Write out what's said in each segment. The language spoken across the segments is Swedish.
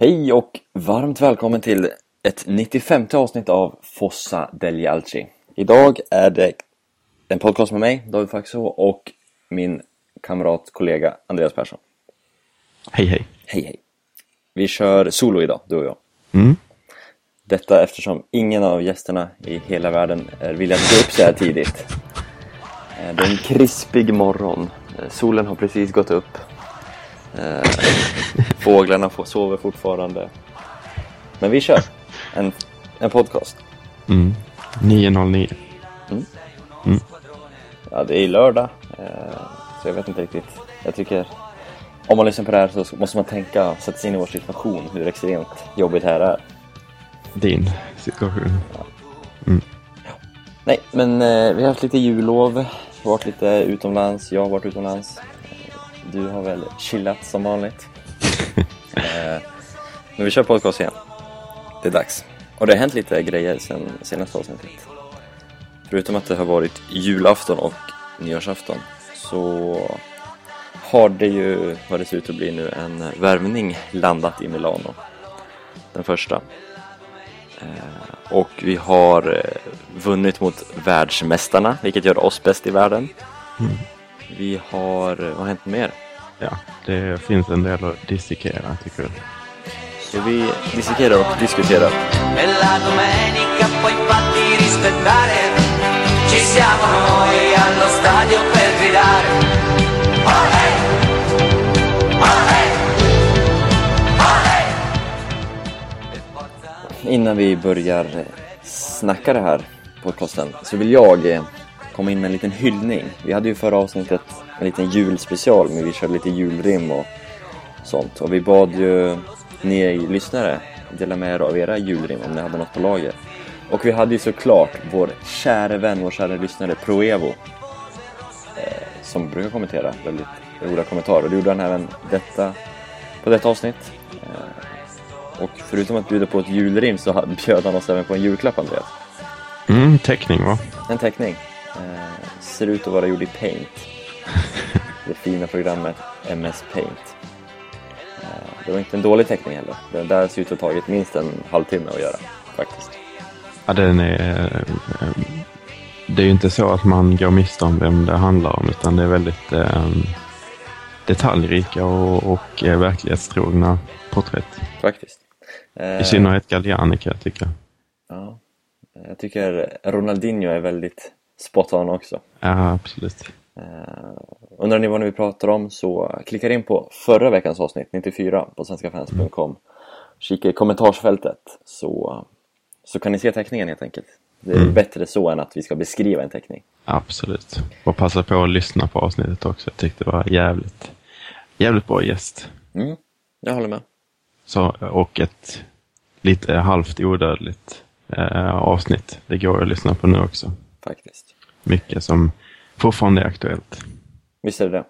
Hej och varmt välkommen till ett 95 avsnitt av Fossa del Jalci. Idag är det en podcast med mig, David Faxå, och min kamrat, kollega Andreas Persson. Hej hej. Hej hej. Vi kör solo idag, du och jag. Mm. Detta eftersom ingen av gästerna i hela världen är villiga att gå upp så här tidigt. Eh, Det är en krispig morgon. Eh, Solen har precis gått upp. Fåglarna får- sover fortfarande. Men vi kör en, en podcast. Mm. 909. Ja, det är lördag. eh, Så jag vet inte riktigt. Jag tycker om man lyssnar på det här så måste man tänka, sätta sig in i vår situation, hur extremt jobbigt det här är. Din situation. Nej, men eh, vi har haft lite jullov, varit lite utomlands, jag har varit utomlands. Du har väl chillat som vanligt. Eh, men vi kör podcast igen. Det är dags. Och det har hänt lite grejer sen senaste avsnittet. Förutom att det har varit julafton och nyårsafton så har det ju, vad det ser ut att bli nu, en värvning landat i Milano. Den första. Eh, Och vi har eh, vunnit mot världsmästarna, vilket gör oss bäst i världen. Vi har, vad har hänt mer? Ja, det finns en del att dissekera tycker jag. Så vi dissekerar och diskuterar. La domenica puoi rispettare. Ci siamo noi allo stadio per gridare. Olè! Olè! Olè! Innan vi börjar snacka det här podcasten så vill jag komma in med en liten hyllning. Vi hade ju förra avsnittet en liten julspecial men vi körde lite julrim och sånt. Och vi bad ju ni lyssnare dela med er av era julrim om ni hade något på lager. Och vi hade ju såklart vår kära vän, vår kära lyssnare Proevo eh, som brukar kommentera väldigt roliga kommentarer. Det gjorde han även detta, på detta avsnitt. Eh, och förutom att bjuda på ett julrim så bjöd han oss även på en julklapp Andreas. Mm, teckning va? En teckning. Eh, ser ut att vara gjord i Paint. Det fina programmet MS Paint. Eh, det var inte en dålig teckning heller. Det där ser ut att ha tagit minst en halvtimme att göra faktiskt. Ja, den är... eh, Det är ju inte så att man går miste om vem det handlar om utan det är väldigt eh, detaljrika och, och verklighetstrogna porträtt. Faktiskt. I synnerhet Galliani kan jag tycka. ja, jag tycker Ronaldinho är väldigt spot on också. Ja, absolut. Eh, undrar ni vad vi pratar om så klicka in på förra veckans avsnitt 94 på svenskafans.com Kika i kommentarsfältet så, så kan ni se teckningen helt enkelt. Det är Mm. bättre så än att vi ska beskriva en teckning. Absolut. Och passa på att lyssna på avsnittet också. Jag tyckte det var jävligt, jävligt bra gäst. Mm, jag håller med. Så, och ett lite halvt odödligt eh, avsnitt. Det går att lyssna på nu också. Faktiskt. Mycket som fortfarande är aktuellt. Visst är det det?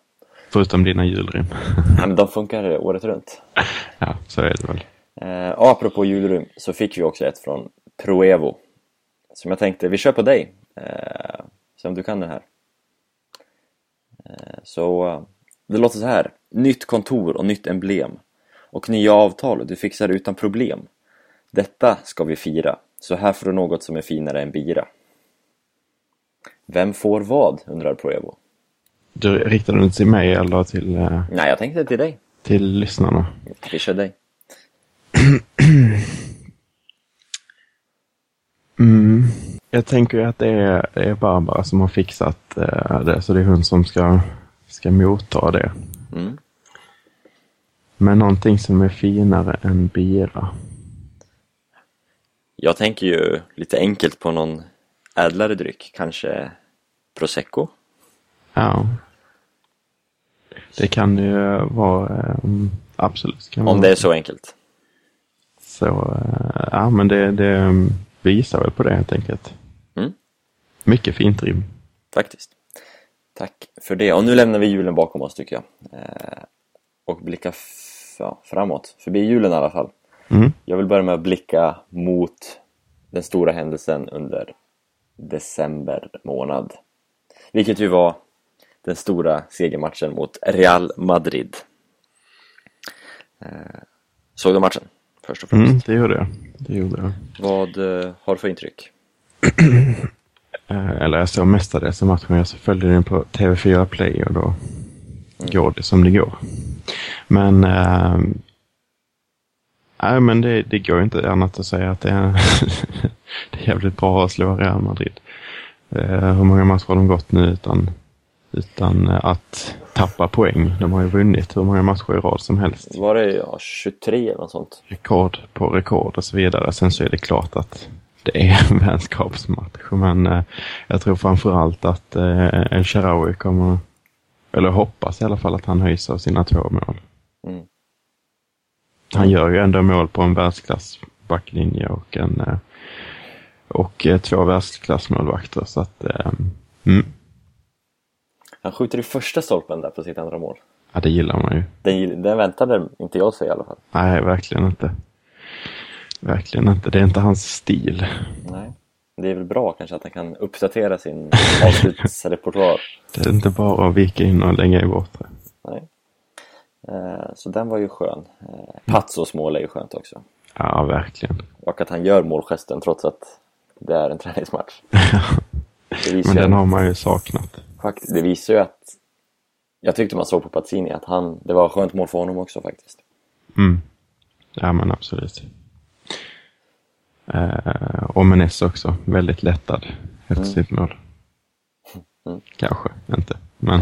Förutom dina julrim. Ja, men de funkar året runt. ja, så är det väl. Eh, apropå julrum så fick vi också ett från Proevo. Som jag tänkte, vi kör på dig. Eh, se om du kan det här. Eh, så det låter så här. Nytt kontor och nytt emblem. Och nya avtal du fixar utan problem. Detta ska vi fira. Så här får du något som är finare än bira. Vem får vad? undrar Proevo. Du riktar den till mig eller till, eh, Nej, jag tänkte till dig. till lyssnarna? Vi kör dig. Mm. Jag tänker ju att det är, det är Barbara som har fixat eh, det, så det är hon som ska, ska motta det. Mm. Men någonting som är finare än bira. Jag tänker ju lite enkelt på någon ädlare dryck, kanske prosecco. Ja. Det kan ju vara, um, absolut. Om vara. det är så enkelt. Så, eh, ja men det, det um, visar väl på det helt enkelt. Mm. Mycket fint rim. Faktiskt. Tack för det. Och nu lämnar vi julen bakom oss tycker jag. Eh, och blickar ja, framåt. Förbi julen i alla fall. Mm. Jag vill börja med att blicka mot den stora händelsen under december månad. Vilket ju var den stora segermatchen mot Real Madrid. Eh, såg du matchen? Först och främst. Mm, det gjorde jag. Det gjorde jag. Vad eh, har du för intryck? Eh, eller jag såg mestadels matchen. Jag följde den på TV4 Play och då går det som det går. Men, nej, men det, det går inte annat att säga att det är, det är jävligt bra att slå Real Madrid. Eh, hur många matcher har de gått nu utan, utan eh, att tappa poäng? De har ju vunnit hur många matcher i rad som helst. Var det ja, 23 eller något sånt? Rekord på rekord och så vidare. Sen så är det klart att det är en vänskapsmatch. Men eh, jag tror framförallt att eh, El Sharawi kommer, eller hoppas i alla fall att han höjs av sina två mål. Mm. Han gör ju ändå mål på en världsklass backlinje och en eh, och eh, två världsklassmålvakter så att eh, mm, Han skjuter i första stolpen där på sitt andra mål. ja, det gillar man ju. Den, den väntade inte jag sig i alla fall. Nej, verkligen inte. Verkligen inte. Det är inte hans stil. Nej. Det är väl bra kanske att han kan uppdatera sin avslutsrepertoar. Det är inte bara att vika in och lägga i bortre. Nej. Eh, Så den var ju skön. Eh, Pazzos mål är ju skönt också. Ja, verkligen. Och att han gör målgesten trots att det är en träningsmatch. Men den har man ju saknat. fakt- det visar ju att jag tyckte man såg på Pazzini att han, det var skönt mål för honom också faktiskt. Mm. Ja, men absolut. Eh, och Menes också. Väldigt lättad efter sitt mål. Mm. Kanske inte. Men,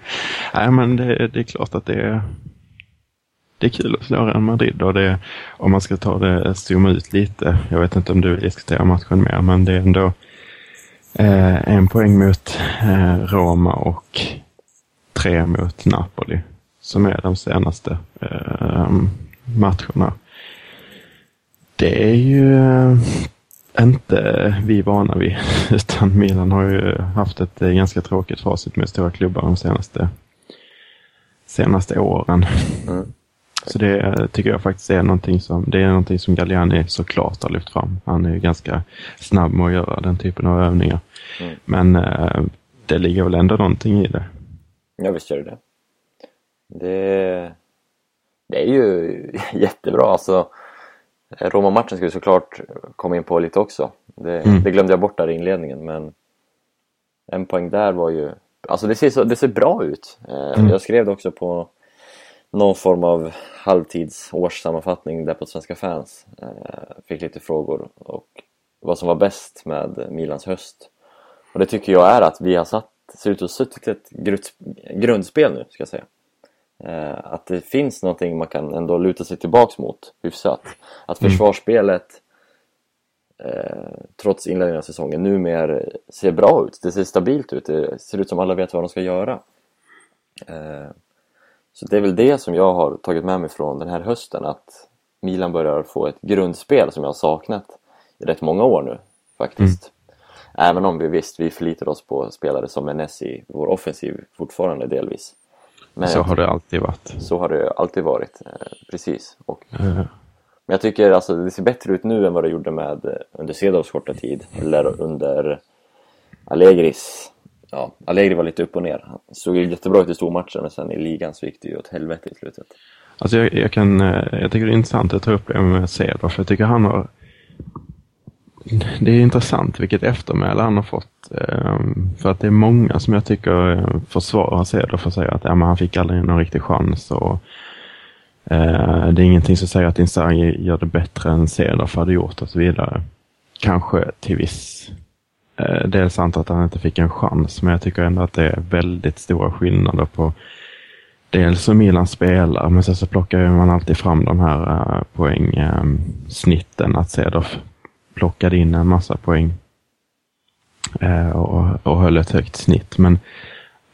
nej, men det, det är klart att det är, det är kul att slå Real Madrid. Och det, om man ska ta det, zooma ut lite. Jag vet inte om du vill diskutera matchen mer, men det är ändå eh, en poäng mot eh, Roma och tre mot Napoli. Som är de senaste eh, matcherna. Det är ju eh, inte vi vana vid. Utan Milan har ju haft ett ganska tråkigt facit med stora klubbar de senaste, senaste åren. Mm. Så det tycker jag faktiskt är någonting som, det är någonting som Galliani såklart har lyft fram. Han är ju ganska snabb med att göra den typen av övningar. Mm. Men eh, det ligger väl ändå någonting i det. Ja visst gör det det. Det, det är ju jättebra alltså. Roma-matchen ska vi såklart komma in på lite också. Det, Mm. det glömde jag bort där i inledningen men en poäng där var ju Alltså det ser, så, det ser bra ut. Eh, Mm. Jag skrev det också på någon form av halvtids årssammanfattning där på Svenska fans. Eh, Fick lite frågor och vad som var bäst med Milans höst. Och det tycker jag är att vi har satt, ser ut att ha suttit ett grundsp- grundspel nu ska jag säga. Eh, att det finns någonting man kan ändå luta sig tillbaks mot hyfsat. Att Mm. försvarsspelet eh, trots inledningen av säsongen numera ser bra ut. Det ser stabilt ut. Det ser ut som alla vet vad de ska göra. Eh, så det är väl det som jag har tagit med mig från den här hösten att Milan börjar få ett grundspel som jag har saknat i rätt många år nu faktiskt. Även om vi visst, vi förlitar oss på spelare som Enes i vår offensiv fortfarande delvis. Men Så har det alltid varit. så har det alltid varit, eh, precis. Och, Eh, men jag tycker alltså det ser bättre ut nu än vad det gjorde med eh, under Cedorfs korta tid eller under Allegris. Ja, Allegri var lite upp och ner. Han såg ju jättebra ut i stormatchen men sen i ligan så gick det ju åt helvete i slutet. Alltså jag, jag, kan, eh, jag tycker det är intressant att ta upp det med Cedor, för jag tycker han har... Det är intressant vilket eftermäle han har fått. Ehm, för att det är många som jag tycker eh, försvarar Cedor för att säga att ja, men han fick aldrig någon riktig chans. Och, eh, det är ingenting som säger att Inzaghi gör det bättre än Cedor hade gjort och så vidare. Kanske till viss eh, del sant att han inte fick en chans, men jag tycker ändå att det är väldigt stora skillnader på dels hur Milan spelar, men sen så plockar man alltid fram de här eh, poängsnitten. Ehm, att Cedorf plockade in en massa poäng eh, och, och höll ett högt snitt. Men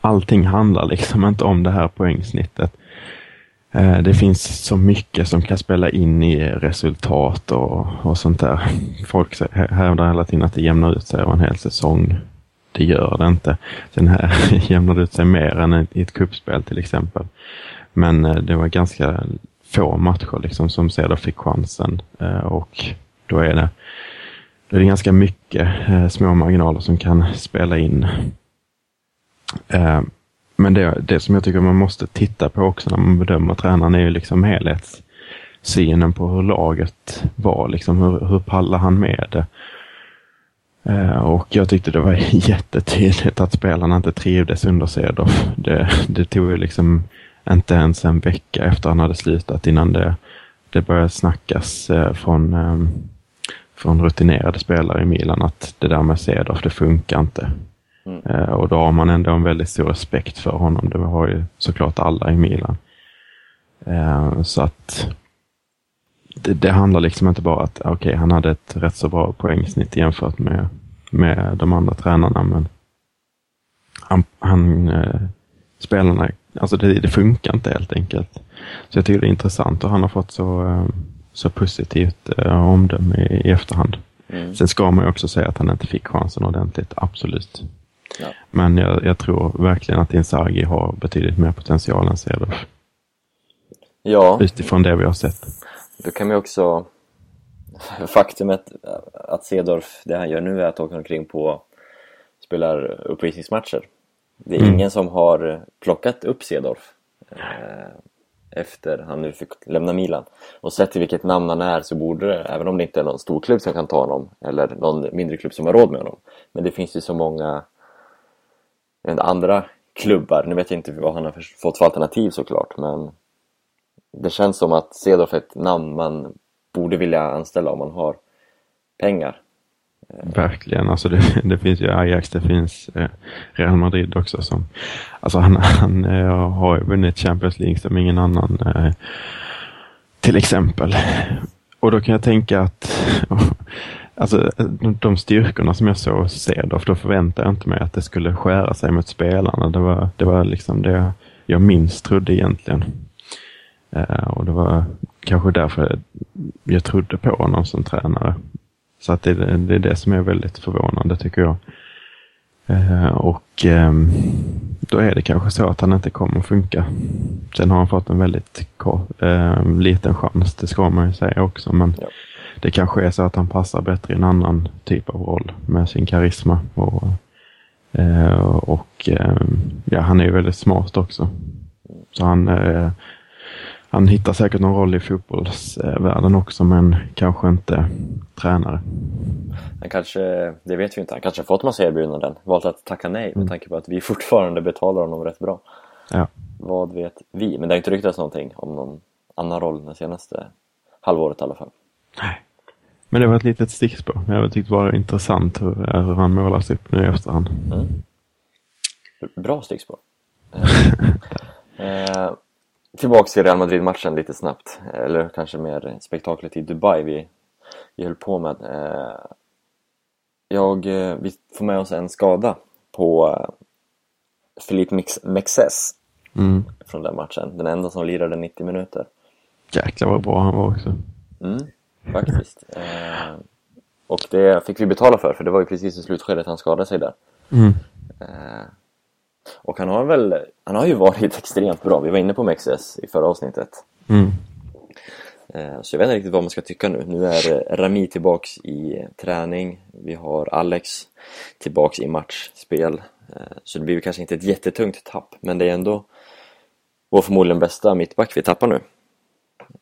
allting handlar liksom inte om det här poängsnittet. Eh, det finns så mycket som kan spela in i resultat och, och sånt där. Folk hävdar hela tiden att det jämnar ut sig över en hel säsong. Det gör det inte. Sen här jämnar det ut sig mer än i ett kuppspel till exempel. Men eh, det var ganska få matcher liksom som Ceder fick chansen eh, och då är det, det är ganska mycket eh, små marginaler som kan spela in. Eh, Men det, det som jag tycker man måste titta på också när man bedömer tränaren är ju liksom helhetssynen på hur laget var. Liksom, hur, hur pallar han med det? Eh, och jag tyckte det var jättetydligt att spelarna inte trivdes under Cedorf. Det, det tog ju liksom inte ens en vecka efter han hade slutat innan det, det började snackas eh, från, eh, från rutinerade spelare i Milan att det där med Cedorf, det funkar inte. Mm. Och då har man ändå en väldigt stor respekt för honom. Det har ju såklart alla i Milan. Så att det, det handlar liksom inte bara att okej, okay, han hade ett rätt så bra poängsnitt jämfört med, med de andra tränarna, men han, han eh, spelarna, alltså det, det, funkar inte helt enkelt. Så jag tycker det är intressant och han har fått så, eh, så positivt eh, omdöme i, i efterhand. Mm. Sen ska man ju också säga att han inte fick chansen ordentligt, absolut. Ja. Men jag, jag, tror verkligen att Inzaghi har betydligt mer potential än Cedorf. Ja. Utifrån det vi har sett. Då kan man också... Faktumet att Cedorf, det han gör nu är att åka omkring på spelar uppvisningsmatcher. Det är mm. ingen som har plockat upp Cedorf efter han nu fick lämna Milan. Och sett till vilket namn han är så borde det, även om det inte är någon stor klubb som kan ta honom eller någon mindre klubb som har råd med honom. Men det finns ju så många andra klubbar, nu vet jag inte vad han har fått för alternativ såklart men det känns som att Cedorf är ett namn man borde vilja anställa om man har pengar. Verkligen, alltså det, det finns ju Ajax, det finns eh, Real Madrid också som, alltså han, han eh, har ju vunnit Champions League som ingen annan eh, till exempel. Och då kan jag tänka att Alltså de styrkorna som jag såg Cedorf, då förväntade jag inte mig att det skulle skära sig mot spelarna. Det var, det var liksom det jag minst trodde egentligen. Eh, och det var kanske därför jag trodde på honom som tränare. Så att det, det är det som är väldigt förvånande tycker jag. Eh, och ehm, då är det kanske så att han inte kommer att funka. Sen har han fått en väldigt ehm, liten chans, det ska man ju säga också. Men ja. det kanske är så att han passar bättre i en annan typ av roll med sin karisma. Och, eh, och ehm, ja, han är ju väldigt smart också. Så han han hittar säkert någon roll i fotbollsvärlden också, men kanske inte tränare. Han kanske, det vet vi inte, han kanske har fått massa erbjudanden, valt att tacka nej med mm. tanke på att vi fortfarande betalar honom rätt bra. Ja. Vad vet vi? Men det har inte ryktats någonting om någon annan roll det senaste halvåret i alla fall. Nej. Men det var ett litet stickspår. Jag tyckte det var intressant hur, hur han målas upp nu i efterhand. Mm. Bra stickspår. eh, Tillbaks till Real Madrid-matchen lite snabbt, eller kanske mer spektaklet i Dubai vi, vi höll på med. Eh, jag, eh, vi får med oss en skada på eh, Philippe Mexes mm. från den matchen. Den enda som lirade 90 minuter. Jäklar vad bra han var också. Mm, faktiskt. och det fick vi betala för, för det var ju precis i slutskedet han skadade sig där. Mm. Och han har väl, han har ju varit extremt bra. Vi var inne på Mexes i förra avsnittet. Mm. Eh, så jag vet inte riktigt vad man ska tycka nu. Nu är Rami tillbaks i träning. Vi har Alex tillbaks i matchspel. Eh, så det blir kanske inte ett jättetungt tapp, men det är ändå vår förmodligen bästa mittback vi tappar nu.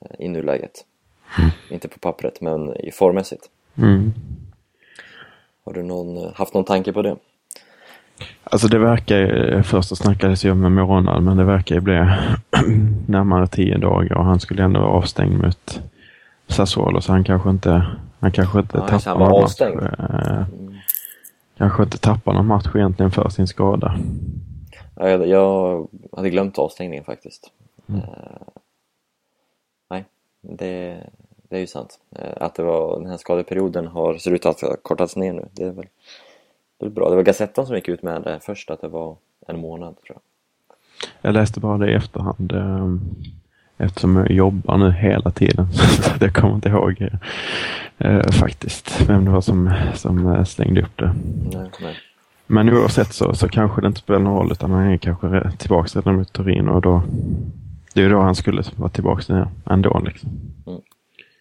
Eh, I nuläget. Mm. Inte på pappret, men i formmässigt. Mm. Har du någon, haft någon tanke på det? Alltså det verkar, först snackades ju med Ronald, men det verkar ju bli närmare tio dagar och han skulle ändå vara avstängd mot Sassuolo så han kanske inte, han kanske inte ja, tappar någon match. Eh, kanske inte tappar någon match egentligen för sin skada. Ja, jag, jag hade glömt avstängningen faktiskt. Mm. Uh, nej, det, det är ju sant. Uh, att det var, den här skadeperioden har, ser ut att ha kortats ner nu. Det är väl det är bra. Det var Gazettan som gick ut med det först, att det var en månad tror jag. Jag läste bara det i efterhand ehm, eftersom jag jobbar nu hela tiden. Så jag kommer inte ihåg eh, faktiskt vem det var som, som eh, slängde upp det. Nej, nej. Men oavsett så, så kanske det inte spelar någon roll utan han är kanske tillbaka redan mot Turin och då det är ju då han skulle vara tillbaka nu ändå liksom. Mm.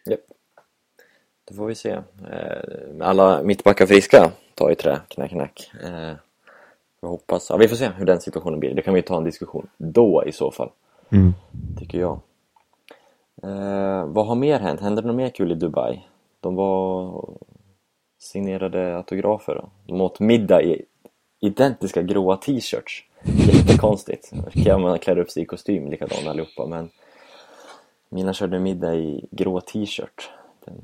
Yep. Det får vi se. Eh, alla mittbackar friska ta i trä, knack knack. Eh, jag hoppas, ja vi får se hur den situationen blir. Det kan vi ta en diskussion då i så fall. Mm. Tycker jag. Eh, vad har mer hänt? Hände det något mer kul i Dubai? De var signerade autografer då. De åt middag i identiska gråa t-shirts. Jättekonstigt. Man klär upp sig i kostym likadant allihopa men mina körde middag i grå t-shirt. Den,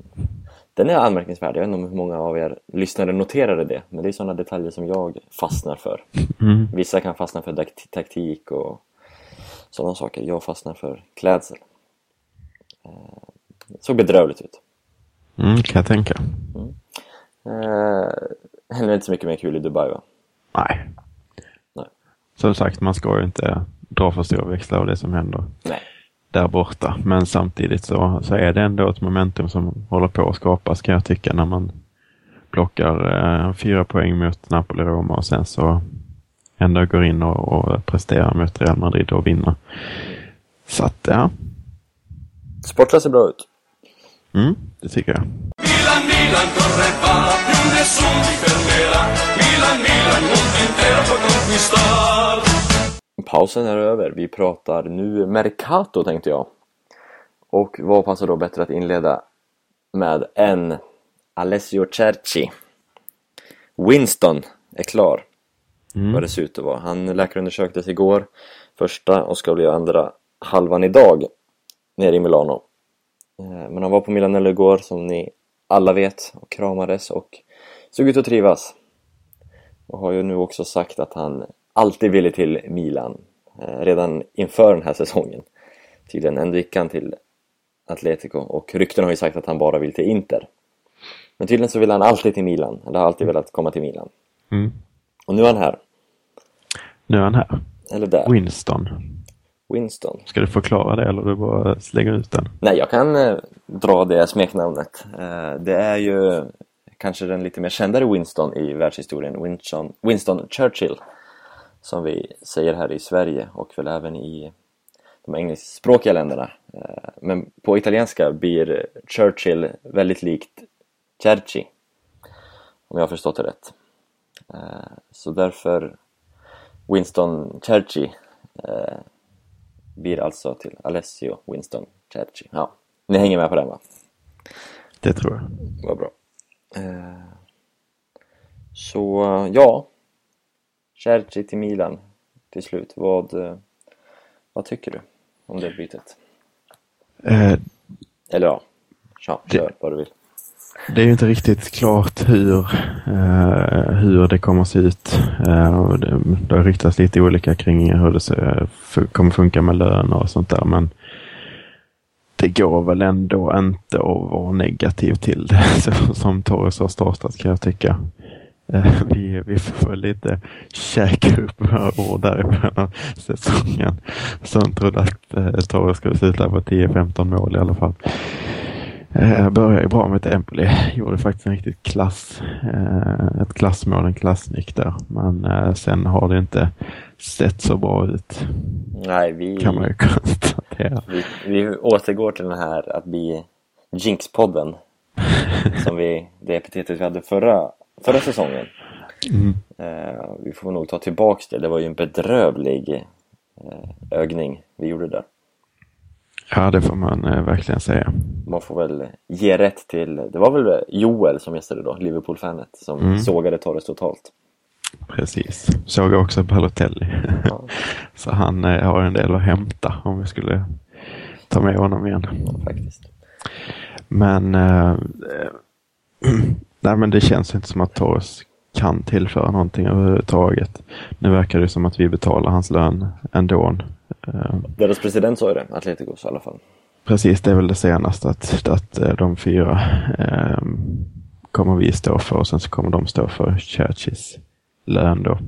den är anmärkningsvärd. Jag vet inte om hur många av er lyssnare noterade det men det är sådana detaljer som jag fastnar för. Mm. Vissa kan fastna för taktik och sådana saker. Jag fastnar för klädsel. Eh, Det såg bedrövligt ut. Mm, kan jag tänka. Eh, händer inte så mycket mer kul i Dubai va? Nej. Nej. Som sagt, man ska ju inte dra för stora växlar av det som händer Nej. Där borta. Men samtidigt så, så är det ändå ett momentum som håller på att skapas kan jag tycka när man plockar eh, fyra poäng mot Napoli-Roma och sen så ändå går in och, och presterar mot Real Madrid och vinner. Så att ja, Sportligt ser bra ut. mm, det tycker jag. Milan, Milan corre va, più nessuno ti fermerà. Milan, Milan, mondo intero può conquistar. Pausen är över. Vi pratar nu Mercato tänkte jag. Och vad passar då bättre att inleda med än Alessio Cerci. Winston är klar. Vad det ser ut att vara. Han läkarundersöktes igår. Första och ska bli andra halvan idag. Nere i Milano. Eh, Men han var på Milanello igår som ni alla vet och kramades och såg ut att trivas. Och har ju nu också sagt att han alltid ville till Milan. Eh, redan inför den här säsongen. Tydligen ändå gick han till Atletico och rykten har ju sagt att han bara vill till Inter. Men tydligen så vill han alltid till Milan, eller har alltid velat komma till Milan. Mm. Och nu är han här, Nu är han här. eller där, Winston. Winston. Ska du förklara det eller du bara slänger ut den? Nej, jag kan eh, dra det smeknamnet. Eh, det är ju kanske den lite mer kändare Winston i världshistorien, Winston, Winston Churchill. Som vi säger här i Sverige och väl även i de engelskspråkiga länderna. Eh, men på italienska blir Churchill väldigt likt Cerci. Om jag har förstått det rätt. Eh, så därför Winston Cerci eh, blir alltså till Alessio Winston Cerci. Ja, ni hänger med på den va? Det tror jag. Vad bra. Så ja, Cerci till Milan till slut. Vad, eh, vad tycker du om det bytet? Eh, Eller ja, ja kör vad du vill. Det är ju inte riktigt klart hur, eh, hur det kommer att se ut. Eh, det, det har ryktats lite olika kring hur det ser, kommer funka med lön och sånt där. Men det går väl ändå inte att vara negativ till det så som Torres har startat kan jag tycka. Eh, vi, vi får väl lite käka upp våra ord där i början av säsongen. Som trodde att eh, Torres skulle sluta på 10-15 mål i alla fall. Eh, började ju bra med Empoli. Gjorde faktiskt en riktigt klass, eh, ett klassmål, en klassnick där. Men eh, sen har det inte sett så bra ut. Nej, vi, Kan man ju konstatera. vi, vi återgår till den här att bli Jinx-podden. som vi, det epitetet vi hade förra, förra säsongen. Mm. Eh, vi får nog ta tillbaks det. Det var ju en bedrövlig eh, övning vi gjorde där. Ja, det får man eh, verkligen säga. Man får väl ge rätt till, det var väl Joel som gästade då, Liverpool-fanet, som Mm. sågade Torres totalt. Precis. Såg också Balotelli. Ja, så han eh, har en del att hämta om vi skulle ta med honom igen. faktiskt. Men, eh, eh, nej, men det känns inte som att Torres kan tillföra någonting överhuvudtaget. Nu verkar det som att vi betalar hans lön ändå. Eh, Deras president sa ju det, Atleticos i alla fall. precis, det är väl det senaste att, att eh, de fyra eh, kommer vi stå för och sen så kommer de stå för Churchis lön då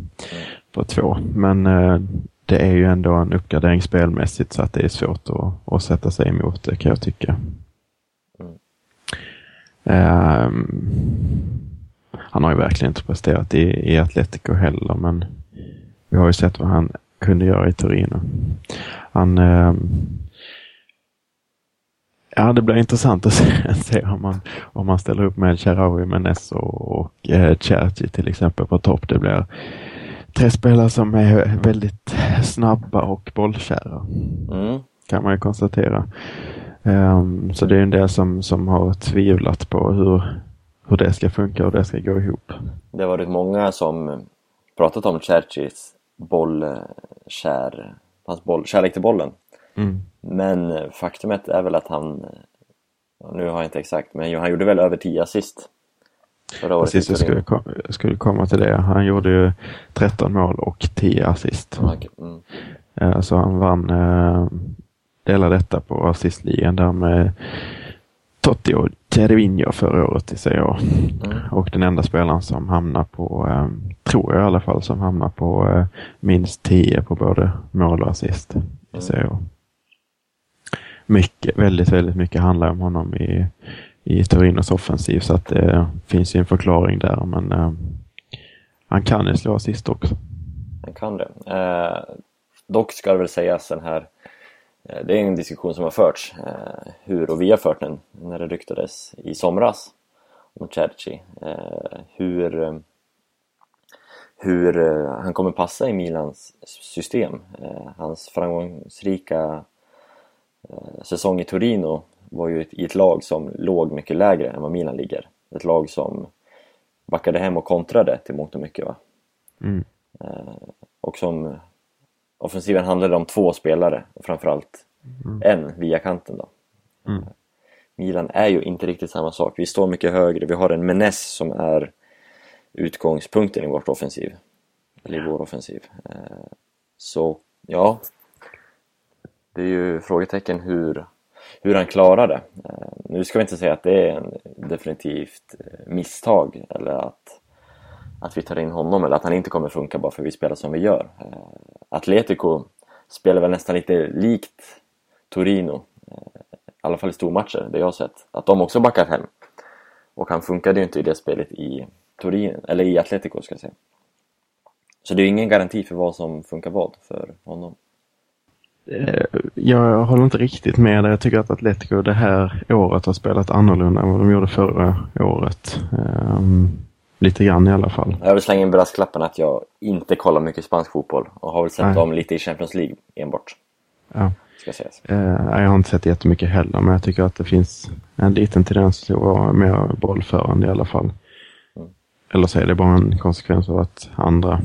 på två. Men eh, det är ju ändå en uppgradering spelmässigt så att det är svårt att, att sätta sig emot det kan jag tycka. Ehm, han har ju verkligen inte presterat i, i Atletico heller men vi har ju sett vad han kunde göra i Torino. Han ehm, Ja, det blir intressant att se, se om, man, om man ställer upp med Charawi, Menes och, och eh, Cerci till exempel på topp. Det blir tre spelare som är väldigt snabba och bollkära Mm. kan man ju konstatera. Ehm, så det är en del som, som har tvivlat på hur, hur det ska funka och det ska gå ihop. Det har varit många som pratat om Cherchis bollkär, hans boll, kärlek till bollen. Mm. Men faktumet är väl att han, ja, nu har jag inte exakt, men han gjorde väl över 10 assist. Förra året i Precis, jag skulle, jag skulle komma till det. Han gjorde ju 13 mål och 10 assist. Mm. Eh, Så han vann eh, delar detta på assistligan där med Totti och Cervinho förra året i Serie A. Mm. Och den enda spelaren som hamnar på, eh, tror jag i alla fall, som hamnar på eh, minst 10 på både mål och assist i Serie A. Mycket, väldigt, väldigt mycket handlar om honom i, i Torinos offensiv så att det finns ju en förklaring där men eh, han kan ju slå assist också. Han kan det. Eh, dock ska det väl sägas den här eh, det är en diskussion som har förts, eh, hur, och vi har fört den när det ryktades i somras om Cerci. Eh, hur eh, hur eh, han kommer passa i Milans system. Eh, hans framgångsrika eh, säsong i Torino var ju i ett lag som låg mycket lägre än vad Milan ligger. Ett lag som backade hem och kontrade till mångt och mycket. Va? Mm. och som offensiven handlade om två spelare och framförallt en via kanten då. Mm. Milan är ju inte riktigt samma sak. Vi står mycket högre. Vi har en Menes som är utgångspunkten i vårt offensiv. Eller i vår offensiv. Eh, Så ja, det är ju frågetecken hur, hur han klarar det. Eh, Nu ska vi inte säga att det är en definitivt eh, misstag eller att, att vi tar in honom eller att han inte kommer funka bara för att vi spelar som vi gör. Eh, Atletico spelar väl nästan lite likt Torino, eh, i alla fall i stormatcher, det jag har sett. Att de också backar hem. Och han funkade ju inte i det spelet i Torino, eller i Atletico ska jag säga. Så det är ju ingen garanti för vad som funkar vad för honom. Eh, jag håller inte riktigt med där. Jag tycker att Atletico det här året har spelat annorlunda än vad de gjorde förra året. Ehm, lite grann i alla fall. Jag vill slänga in brasklappen att jag inte kollar mycket spansk fotboll och har väl sett Nej. dem lite i Champions League enbart, Ja. ska sägas. Eh, jag har inte sett jättemycket heller, men jag tycker att det finns en liten tendens till att vara mer bollförande i alla fall. Mm. Eller så är det bara en konsekvens av att andra...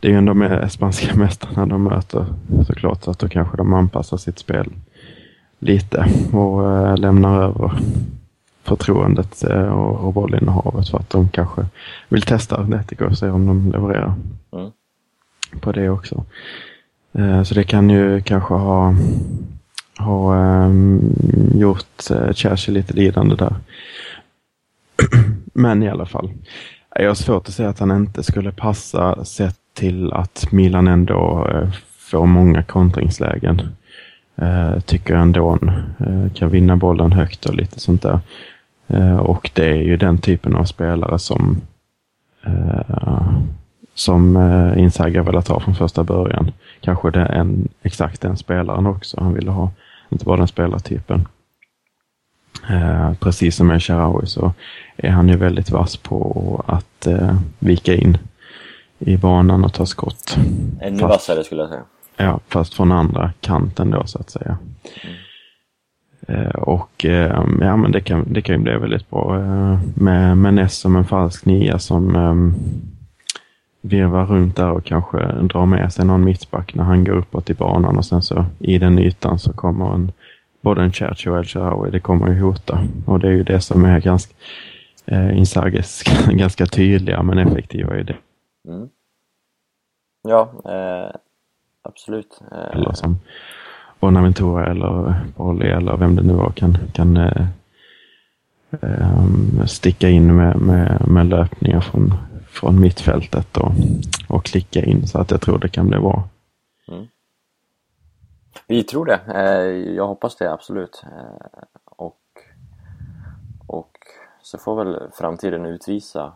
Det är ju ändå med spanska mästarna de möter såklart, så att då kanske de anpassar sitt spel lite och eh, lämnar över förtroendet eh, och, och bollinnehavet för att de kanske vill testa Atletico och se om de levererar Mm. på det också. Eh, Så det kan ju kanske ha, ha ehm, gjort uh, Chelsea lite lidande där. Men i alla fall. Jag har svårt att säga att han inte skulle passa sett till att Milan ändå eh, får många kontringslägen. Eh, tycker jag ändå eh, kan vinna bollen högt och lite sånt där. Eh, och det är ju den typen av spelare som eh, som eh, Inzaghi har velat ha från första början. Kanske det en, exakt den spelaren också han ville ha. Inte bara den spelartypen. Eh, precis som med Sharawi så är han ju väldigt vass på att eh, vika in i banan och ta skott. Ännu Fast- vassare skulle jag säga. Ja, fast från andra kanten då så att säga. Eh, och eh, ja, men det kan, det kan ju bli väldigt bra eh, med, med Ness som en falsk nia som eh, virvar runt där och kanske drar med sig någon mittback när han går uppåt i banan och sen så i den ytan så kommer en, både en Churchill och El Shaarawy, det kommer ju hota. Och det är ju det som är ganska, eh, Inzagis ganska tydliga men effektiva i det. Mm. Ja, eh, absolut. Eh, eller som Bonaventura eller Polly eller vem det nu var kan, kan eh, ehm, sticka in med, med, med löpningar från, från mittfältet och, och klicka in så att jag tror det kan bli bra. Mm. Vi tror det. Eh, jag hoppas det absolut. Eh, och, och så får väl framtiden utvisa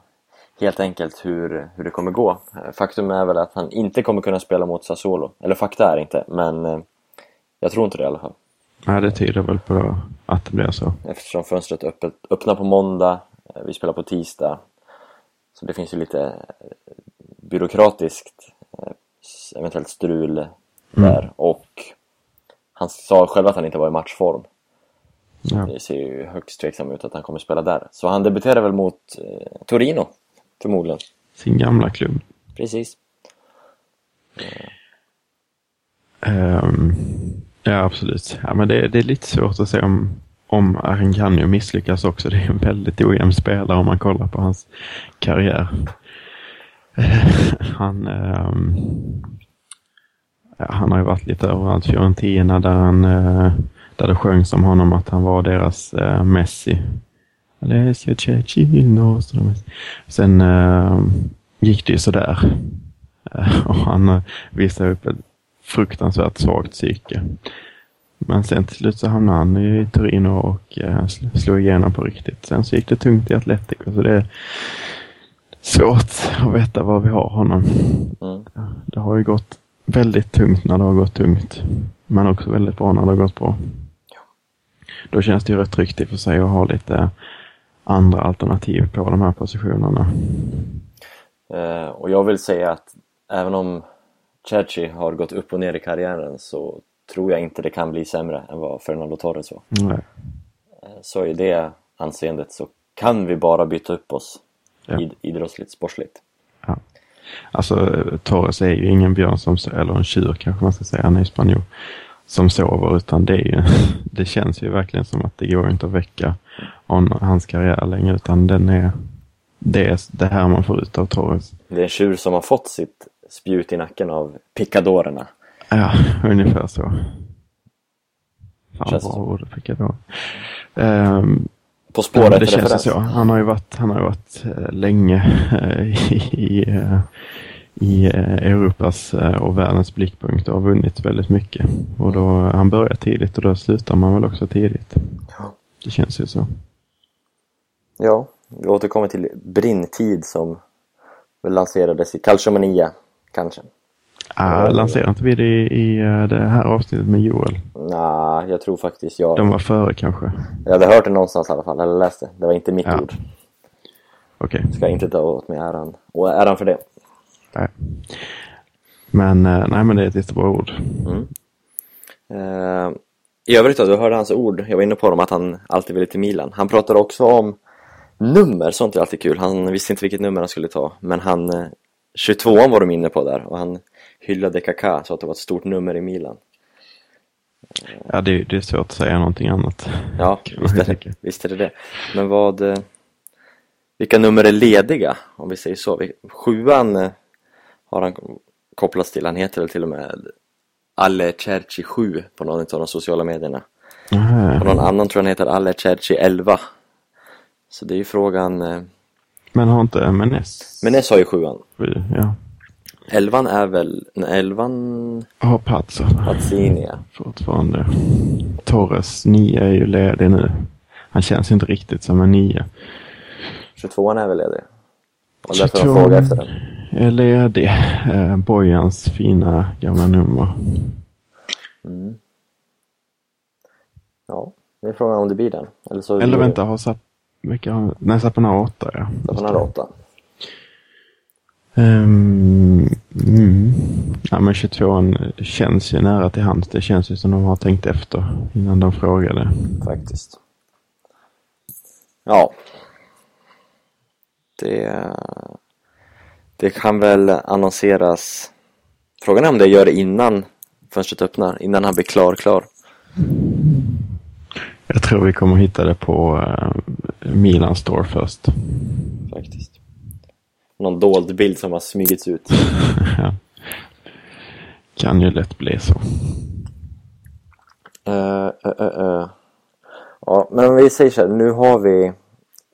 helt enkelt hur, hur det kommer gå. Eh, faktum är väl att han inte kommer kunna spela mot Sassuolo. Eller fakta är inte, men jag tror inte det i alla fall. Ja, det tyder väl på att det blir så. Eftersom fönstret öppet, öppnar på måndag, eh, vi spelar på tisdag. Så det finns ju lite eh, byråkratiskt eh, eventuellt strul där. Och han sa själv att han inte var i matchform. Ja. Det ser ju högst tveksam ut att han kommer spela där. Så han debuterar väl mot eh, Torino, förmodligen. Sin gamla klubb. Precis. Ehm, ja, absolut. Ja, men det, det är lite svårt att se om, om han kan misslyckas också. Det är en väldigt ojämn spelare om man kollar på hans karriär. han, um, ja, han har ju varit lite överallt. Fiorentina där, han, uh, där det sjöngs om honom att han var deras uh, Messi. Alessio Cecchino. Sen uh, gick det ju sådär. Uh, och han eh, uh, visade upp ett fruktansvärt svagt psyke. Men sen till slut så hamnade han i Torino och eh, sl- slog igenom på riktigt. Sen så gick det tungt i Atletico så det är svårt att veta var vi har honom. Mm. Det har ju gått väldigt tungt när det har gått tungt. Men också väldigt bra när det har gått bra. Då känns det ju rätt tryggt i och för sig att ha lite andra alternativ på de här positionerna. Eh, och jag vill säga att även om Cerci har gått upp och ner i karriären så tror jag inte det kan bli sämre än vad Fernando Torres var. Nej. Eh, Så i det anseendet så kan vi bara byta upp oss Ja. id- idrottsligt, sportsligt. Ja. Alltså Torres är ju ingen björn som, eller en tjur kanske man ska säga, han är spanjor, som sover utan det är ju, det känns ju verkligen som att det går inte att väcka hans karriär längre utan den är, det är det här man får ut av Torres. Det är en tjur som har fått sitt spjut i nacken av picadorerna. Ja, ungefär så. Fan Känns så. ord jag då. Ehm, På Ja, spåret men det känns referens. så. Han har ju varit, han har ju varit eh, länge eh, i, i, eh, i Europas och världens blickpunkt och har vunnit väldigt mycket. Och då, han börjar tidigt och då slutar man väl också tidigt. Ja. Det känns ju så. Ja, vi återkommer till Brinn-tid som lanserades i Calciomania, kanske. Ah, lanserar inte vi det i, i eh, det här avsnittet med Joel? Nej, jag tror faktiskt jag... De var före kanske. Jag hade hört det någonstans i alla fall, eller läst det. Det var inte mitt Ja. ord. Okej. Ska inte ta åt mig äran. Och äran för det. Nej. Men, eh, nej, men det är ett jättebra ord. Eh, I övrigt då, du hörde hans ord. Jag var inne på dem att han alltid ville till Milan. Han pratade också om nummer, sånt är alltid kul. Han visste inte vilket nummer han skulle ta. Men han, eh, 22 var de inne på där och han hyllade Kaká så att det var ett stort nummer i Milan. Ja, det, det är svårt att säga någonting annat. Ja, visst är, det, visst är det det. Men vad... eh, Vilka nummer är lediga, om vi säger så? Sjuan eh, har han kopplats till. Han heter väl till och med Alle Cerci 7 på någon av de sociala medierna. Aha. Och någon annan tror jag han heter Alle Cerci 11. Så det är ju frågan... Men har inte Menes Menes har ju sjuan. sju? Ja. Elvan är väl... Nej, elvan... Har Pazzo Pazzini, ja. fortfarande. Torres nio är ju ledig nu. Han känns inte riktigt som en nio. 22an är väl ledig. Och därför 22. de frågar efter den. Är ledig. Eh, Bojans fina gamla nummer. Ja, det är frågan om det blir den. Eller så Eller vänta, har Zapp... Vilka har... Nej, Zappen har åtta ja. Har åtta. Um, mm. Ja men 22 känns ju nära till hands. Det känns ju som de har tänkt efter innan de frågade. faktiskt. Ja. Det, det kan väl annonseras. Frågan är om det gör det innan fönstret öppnar, innan han blir klar, klar. Jag tror vi kommer hitta det på uh, Milan Store först. Faktiskt. Någon dold bild som har smygits ut. ja. Kan ju lätt bli så. Uh, uh, uh. Ja, men vi säger så här, nu har vi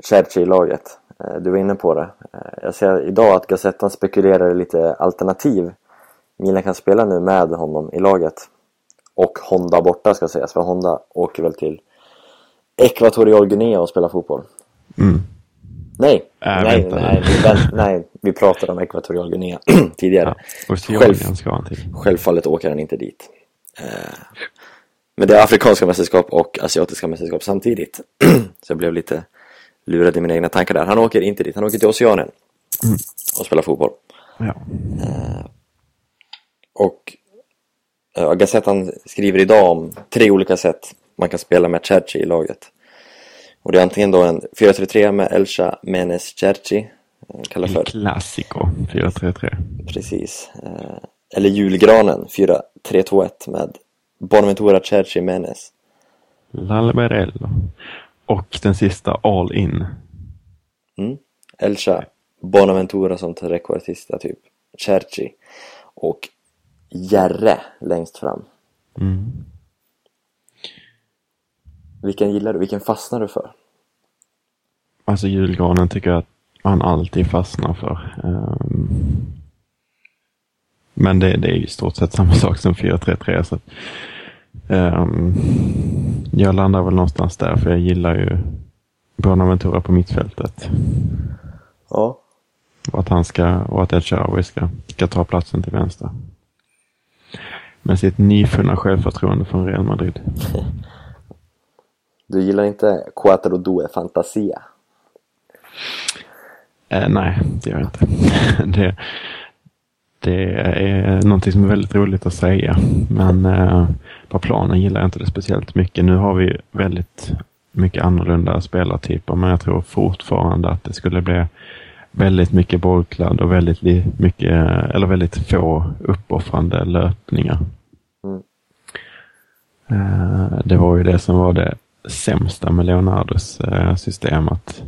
Cerci i laget. Eh, Du var inne på det. Eh, Jag ser idag att Gazettan spekulerar i lite alternativ. Milan kan spela nu med honom i laget. Och Honda borta ska sägas, för Honda åker väl till Ekvatorial Guinea och spelar fotboll. Mm. Nej, Äh, nej, vänta nej, vi, vänt- nej, vi pratade om Ekvatorial Guinea tidigare. Ja. Själv-. Självfallet åker han inte dit. Eh, Men det är afrikanska mästerskap och asiatiska mästerskap samtidigt. Så jag blev lite lurad i mina egna tankar där. Han åker inte dit, han åker till Oceanien och spelar fotboll. Ja. Och eh, Gazettan skriver idag om tre olika sätt man kan spela med Cerci i laget. Och det är antingen då en 4-3-3 med Elcha Menes Cerci, eh, kallar för Classico 433. Precis. Eh, Eller julgranen 4-3-2-1 med Bonaventura Cerci Menes. Lalberello. Och den sista All In. Mm. Elcha Bonaventura som trequartista typ. Cerci. Och Järre längst fram. Mm. Vilken gillar du? Vilken fastnar du för? Alltså julgranen tycker jag att man alltid fastnar för. Ehm, Men det, det är ju i stort sett samma sak som 433. Så ehm, jag landar väl någonstans där för jag gillar ju Bonaventura på mittfältet. Ja. Och att han ska, och att El Shaarawy ska, ska ta platsen till vänster. Med sitt nyfunna självförtroende från Real Madrid. Du gillar inte Quattro Due Fantasia? Eh, nej, det gör jag inte. det, det är någonting som är väldigt roligt att säga. Men eh, på planen gillar jag inte det speciellt mycket. Nu har vi väldigt mycket annorlunda spelartyper. Men jag tror fortfarande att det skulle bli väldigt mycket bollkladd och väldigt mycket, eller väldigt få uppoffrande löpningar. Mm. Eh, Det var ju det som var det sämsta med Leonardos eh, system. Att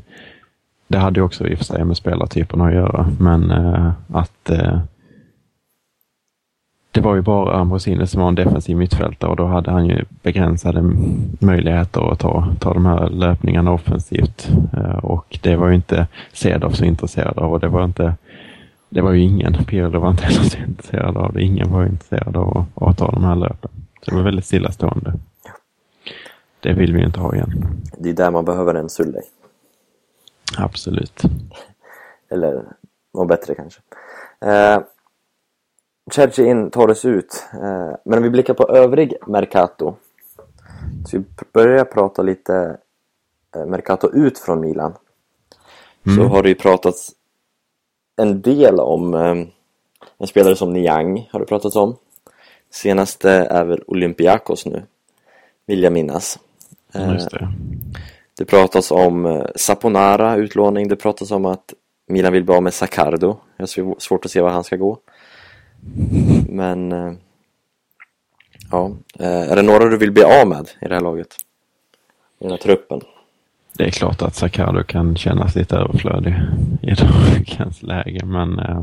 det hade ju också i och för sig med spelartyperna att göra, men eh, att eh, det var ju bara Ambrosini som var en defensiv mittfältare och då hade han ju begränsade möjligheter att ta, ta de här löpningarna offensivt. Eh, och det var ju inte Cedorf så intresserad av och det var inte det var ju ingen, Pirlo var inte heller så intresserad av det. Ingen var intresserad av att, att ta de här löpen. Så det var väldigt stillastående. Det vill vi inte ha igen. Det är där man behöver en Sulley. Absolut. Eller något bättre kanske. Eh, Cerci in torres ut. Eh, men om vi blickar på övrig Mercato. Så vi börjar prata lite eh, Mercato ut från Milan. Så har det ju pratats en del om eh, en spelare som Niang har det pratats om. Senaste är väl Olympiakos nu. Vill jag minnas. Eh, Just det. det pratas om eh, Saponara utlåning, det pratas om att Milan vill bli av med Sacardo. Jag har sv- svårt att se var han ska gå. Men... eh, Ja, är det några du vill bli av med i det här laget? I den här truppen? Det är klart att Sacardo kan kännas lite överflödig i dagens läge, men eh,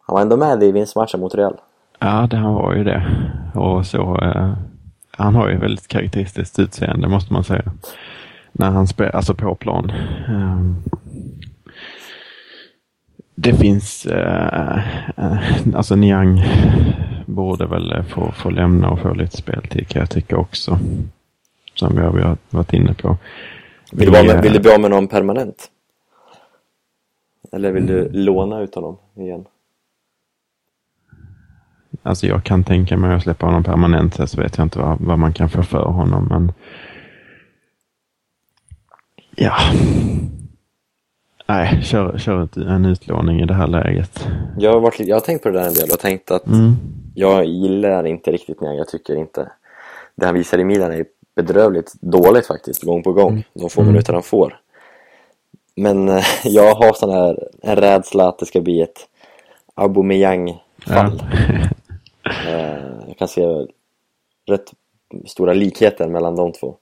Han var ändå med i vinstmatchen mot Real. ja, det, han var ju det. Och så, eh, han har ju väldigt karaktäristiskt utseende måste man säga. När han spelar, alltså på plan. Eh, det finns, eh, eh, alltså Niang borde väl få, få lämna och få lite speltid kan jag tycka också. Som vi har, vi har varit inne på. Vill du, bli med, vill du bli av med någon permanent? Eller vill du låna ut honom igen? Alltså jag kan tänka mig att släppa honom permanent så vet jag inte vad, vad man kan få för honom men Ja Nej, kör, kör ett, en utlåning i det här läget. Jag har, varit, jag har tänkt på det där en del och tänkt att Mm. jag gillar inte riktigt Niang. Jag tycker inte det han visar i Milan är bedrövligt dåligt faktiskt, gång på gång. De få minuter han får. Men eh, jag har sån här en rädsla att det ska bli ett Aubameyang-fall. Eh, Eh, jag kan se rätt stora likheter mellan de två.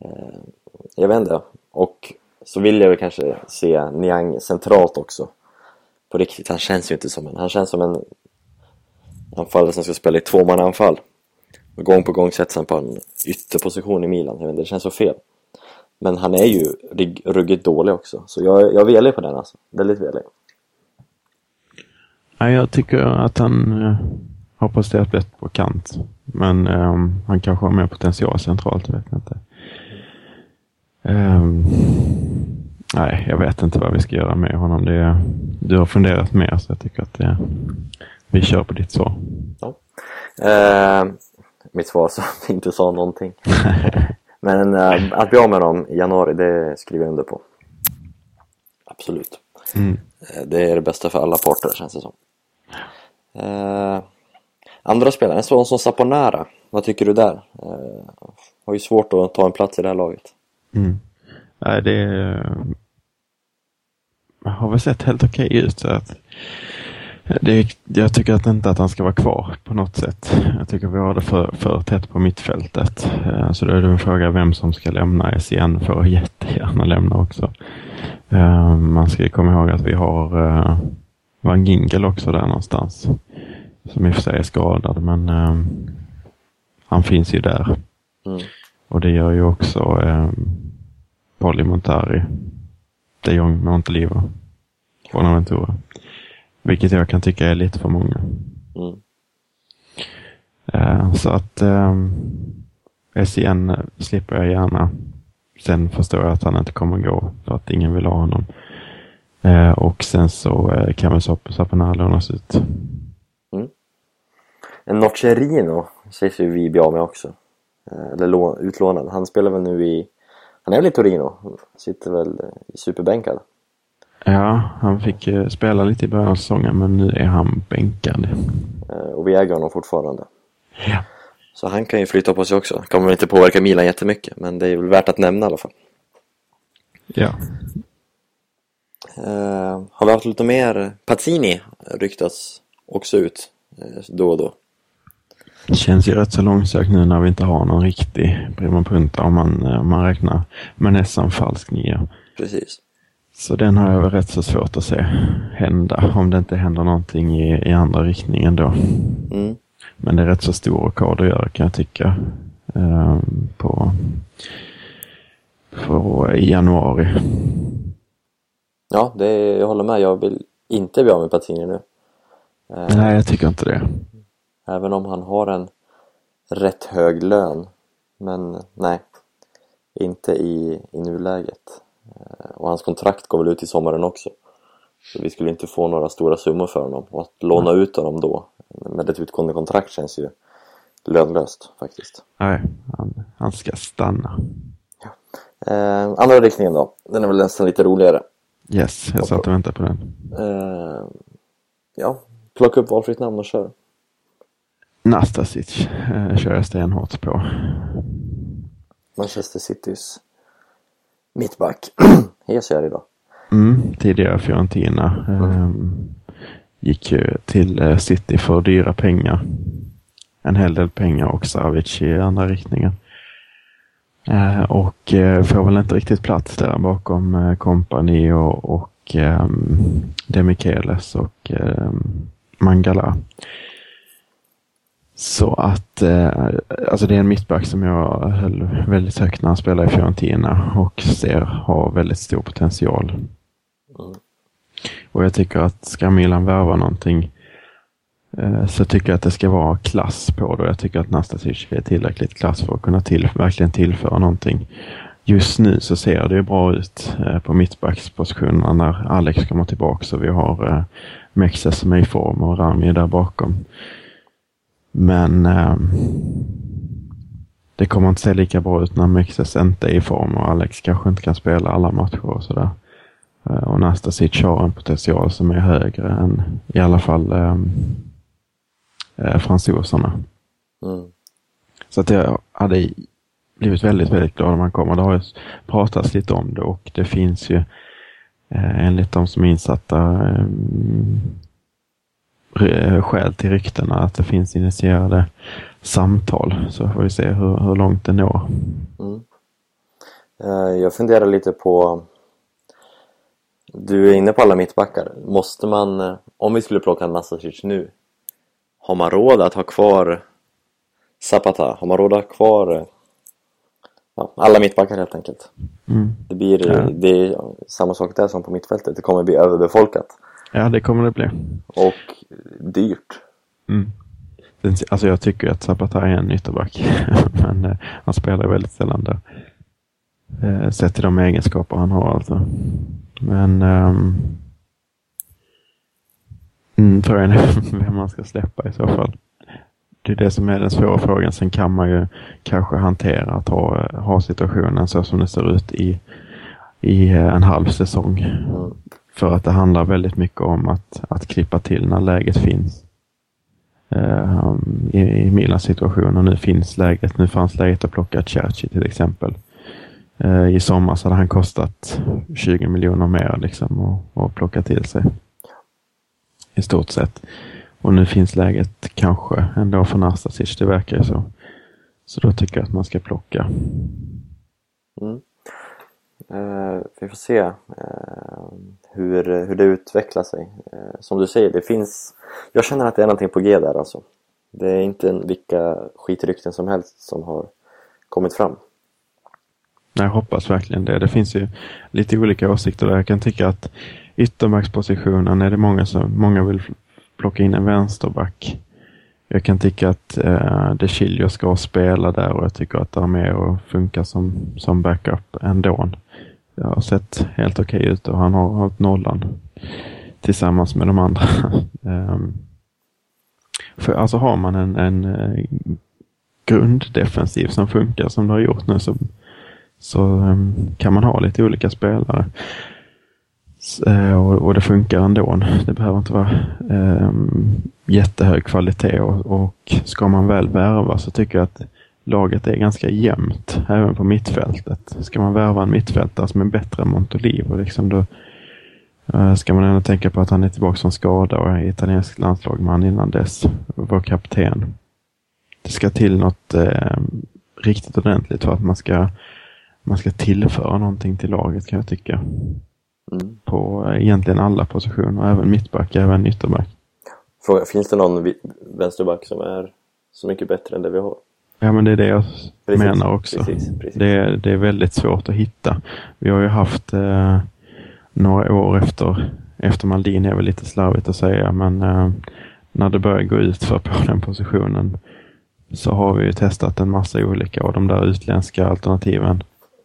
Eh, jag vet inte. Och så vill jag väl kanske se Niang centralt också. På riktigt, han känns ju inte som en... Han känns som en anfallare som ska spela i tvåmannaanfall. Och gång på gång sätts han på en ytterposition i Milan. Jag vet inte, det känns så fel. Men han är ju ruggigt dålig också. Så jag, jag är velig på den alltså. Väldigt velig. Ja, jag tycker att han eh, eh, har presterat bättre på kant. Men ehm, han kanske har mer potential centralt, jag vet inte. Ehm, nej, jag vet inte vad vi ska göra med honom. Det, du har funderat mer så jag tycker att det, vi kör på ditt svar. Ja. Eh, mitt svar som inte sa någonting. Men eh, att bli av med dem i januari, det skriver jag under på. Absolut. Mm. Eh, det är det bästa för alla parter känns det som. Eh, andra spelare, en sån som Saponara. vad tycker du där? Eh, har ju svårt att ta en plats i det här laget. Mm. Nej, det eh, har väl sett helt okej ut. Så att det, jag tycker att inte att han ska vara kvar på något sätt. Jag tycker vi har det för, för tätt på mittfältet. Eh, så då är det en fråga vem som ska lämna. SCN får jättegärna lämna också. Eh, man ska komma ihåg att vi har eh, Van Gingel också där någonstans. Som i och för sig är skadad men han finns ju där. Mm. Och det gör ju också eh, Polly Montari, de Jong Montelivo, Bonaventura. Vilket jag kan tycka är lite för många. Mm. Eh, så att eh, SCN slipper jag gärna. Sen förstår jag att han inte kommer gå för att ingen vill ha honom. Eh, och sen så eh, kan väl Sapana lånas ut. En Nocerino sägs ju vi bli av med också. Eh, eller utlånad. Han spelar väl nu i... Han är väl i Torino? Sitter väl i superbänkad? Ja, han fick eh, spela lite i början av säsongen men nu är han bänkad. Eh, och vi äger honom fortfarande. Ja. Så han kan ju flytta på sig också. Kommer inte påverka Milan jättemycket men det är väl värt att nämna i alla fall. Ja. Uh, har vi haft lite mer Pazzini ryktas också ut uh, då och då. Det känns ju rätt så långsökt nu när vi inte har någon riktig prima punta om man, om man räknar med nästan falsk nia. Precis. Så den har jag väl rätt så svårt att se hända om det inte händer någonting i, i andra riktningen då. Mm. Men det är rätt så stor rockad att göra kan jag tycka. Eh, på, på, i januari. Ja, det, jag håller med. Jag vill inte bli av med Patini nu. Eh, Nej, jag tycker inte det. Även om han har en rätt hög lön. Men nej, inte i, i nuläget. Eh, och hans kontrakt går väl ut i sommaren också. Så vi skulle inte få några stora summor för honom. Och att låna mm. ut honom då med ett utgående kontrakt känns ju lönlöst faktiskt. Nej, han, han ska stanna. Ja. Eh, andra riktningen då, den är väl nästan lite roligare. Yes, jag satt och väntade på den. Eh, ja, plocka upp valfritt namn och kör. Nastasic eh, kör jag stenhårt på. Manchester Citys mittback. Hes är idag. Mm, tidigare Fiorentina. Um, gick ju till uh, City för dyra pengar. En hel del pengar och Savic i andra riktningen. Uh, och uh, får väl inte riktigt plats där bakom uh, Company och, och um, Demichelis och um, Mangala. Så att eh, alltså det är en mittback som jag höll väldigt högt när han spelade i Fiorentina och ser har väldigt stor potential. Mm. Och jag tycker att ska Milan värva någonting eh, så tycker jag att det ska vara klass på det. Jag tycker att Nastasic är tillräckligt klass för att kunna till, verkligen tillföra någonting. Just nu så ser det ju bra ut eh, på mittbackspositionerna när Alex kommer tillbaka så vi har eh, Mexes som är i form och Rami där bakom. Men eh, det kommer inte se lika bra ut när Mexes inte är i form och Alex kanske inte kan spela alla matcher och sådär. Eh, och Nastasic har en potential som är högre än i alla fall eh, eh, fransoserna. Mm. Så att jag hade blivit väldigt, väldigt glad om han kommer. Det har ju pratats lite om det och det finns ju eh, enligt de som är insatta eh, skäl till ryktena att det finns initierade samtal. Så får vi se hur, hur långt det når. Mm. Eh, jag funderar lite på Du är inne på alla mittbackar. Måste man, eh, om vi skulle plocka Nastasic nu Har man råd att ha kvar Zapata? Har man råd att ha kvar eh, ja, alla mittbackar helt enkelt? Mm. Det blir ja. det är samma sak där som på mittfältet. Det kommer bli överbefolkat. Ja, det kommer det bli. Och dyrt. Mm. Alltså jag tycker att Zapata är en ytterback, men eh, han spelar väldigt sällan där. Eh, sett till de egenskaper han har alltså. Men um, mm, frågan är vem man ska släppa i så fall. Det är det som är den svåra frågan. Sen kan man ju kanske hantera att ha, ha situationen så som det ser ut i, i eh, en halv säsong. För att det handlar väldigt mycket om att, att klippa till när läget finns. Uh, i, i Milans situation och nu finns läget. Nu fanns läget att plocka Cerci till exempel. Uh, I sommar så hade han kostat 20 miljoner mer liksom och, och plocka till sig. I stort sett. Och nu finns läget kanske ändå för Nastasic, det verkar ju så. Så då tycker jag att man ska plocka. Mm. Eh, vi får se eh, hur, hur det utvecklar sig. Eh, som du säger, det finns... Jag känner att det är någonting på G där alltså. Det är inte vilka skitrykten som helst som har kommit fram. Jag hoppas verkligen det. Det finns ju lite olika åsikter där. Jag kan tycka att ytterbackspositionen är det många som många vill plocka in en vänsterback. Jag kan tycka att eh, De Chilio ska spela där och jag tycker att Armeo funkar som, som backup ändå. Det har sett helt okej okay ut och han har hållit nollan tillsammans med de andra. Ehm, för alltså har man en, en eh, grunddefensiv som funkar som det har gjort nu så, så ehm, kan man ha lite olika spelare. Eh, och, och, det funkar ändå. Det behöver inte vara ehm, jättehög kvalitet och, och ska man väl värva så tycker jag att laget är ganska jämnt, även på mittfältet. Ska man värva en mittfältare som är bättre än Montolivo, liksom då uh, ska man ändå tänka på att han är tillbaka från skada och är italiensk landslagman innan dess. Var kapten. Det ska till något uh, riktigt ordentligt för att man ska, man ska tillföra någonting till laget kan jag tycka. Mm. På uh, egentligen alla positioner, även mittback, även ytterback. Fråga, finns det någon vänsterback som är så mycket bättre än det vi har? Ja, men det är det jag precis, menar också. Precis, precis. Det, är, det är väldigt svårt att hitta. Vi har ju haft eh, några år efter, efter Maldini, är väl lite slarvigt att säga, men eh, när det börjar gå ut för på den positionen så har vi ju testat en massa olika och de där utländska alternativen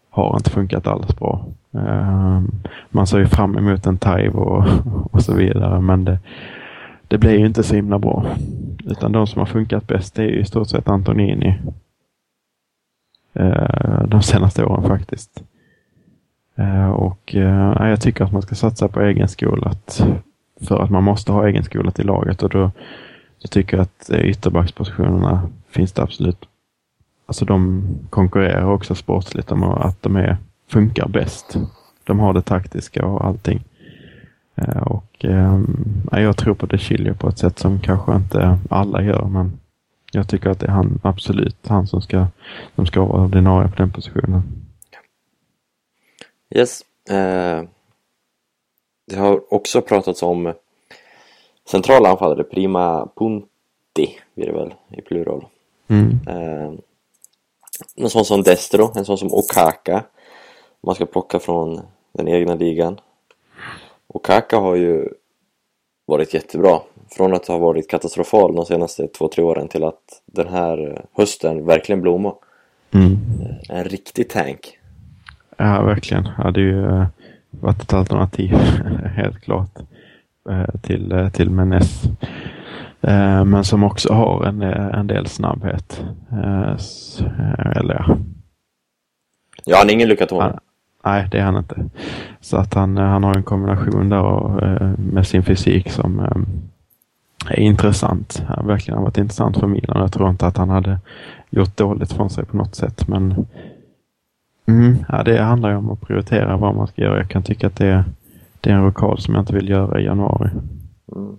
har inte funkat alls bra. Eh, man ser ju fram emot en Taivo och, och så vidare, men det, det blir ju inte så himla bra. Utan de som har funkat bäst är i stort sett Antonini. Eh, de senaste åren faktiskt. Eh, och eh, jag tycker att man ska satsa på egenskolat. För att man måste ha egenskolat i laget och då, då tycker jag att eh, ytterbackspositionerna finns det absolut. Alltså de konkurrerar också sportsligt om att de är, funkar bäst. De har det taktiska och allting. Och och eh, jag tror på De Chilio på ett sätt som kanske inte alla gör, men jag tycker att det är han, absolut han som ska, som ska vara ordinarie på den positionen. Yes. Eh, det har också pratats om centrala anfallare, Prima Punti blir det väl i plural. Mm. Eh, en sån som Destro, en sån som Okaka. Man ska plocka från den egna ligan. Och Kaka har ju varit jättebra. Från att ha varit katastrofal de senaste två, tre åren till att den här hösten verkligen blomma. Mm. En riktig tank. Ja, verkligen. Ja, det har ju eh, varit ett alternativ, helt klart, eh, till, eh, till Menes. Men som också har en, en del snabbhet. Eller ja. Ja, han är ingen Lucatone. Nej, det är han inte. Så att han, han har en kombination där och, eh, med sin fysik som eh, är intressant. Han verkligen har varit intressant för Milan. Jag tror inte att han hade gjort dåligt från sig på något sätt. Men mm, ja, det handlar ju om att prioritera vad man ska göra. Jag kan tycka att det, det är en rokad som jag inte vill göra i januari. Mm.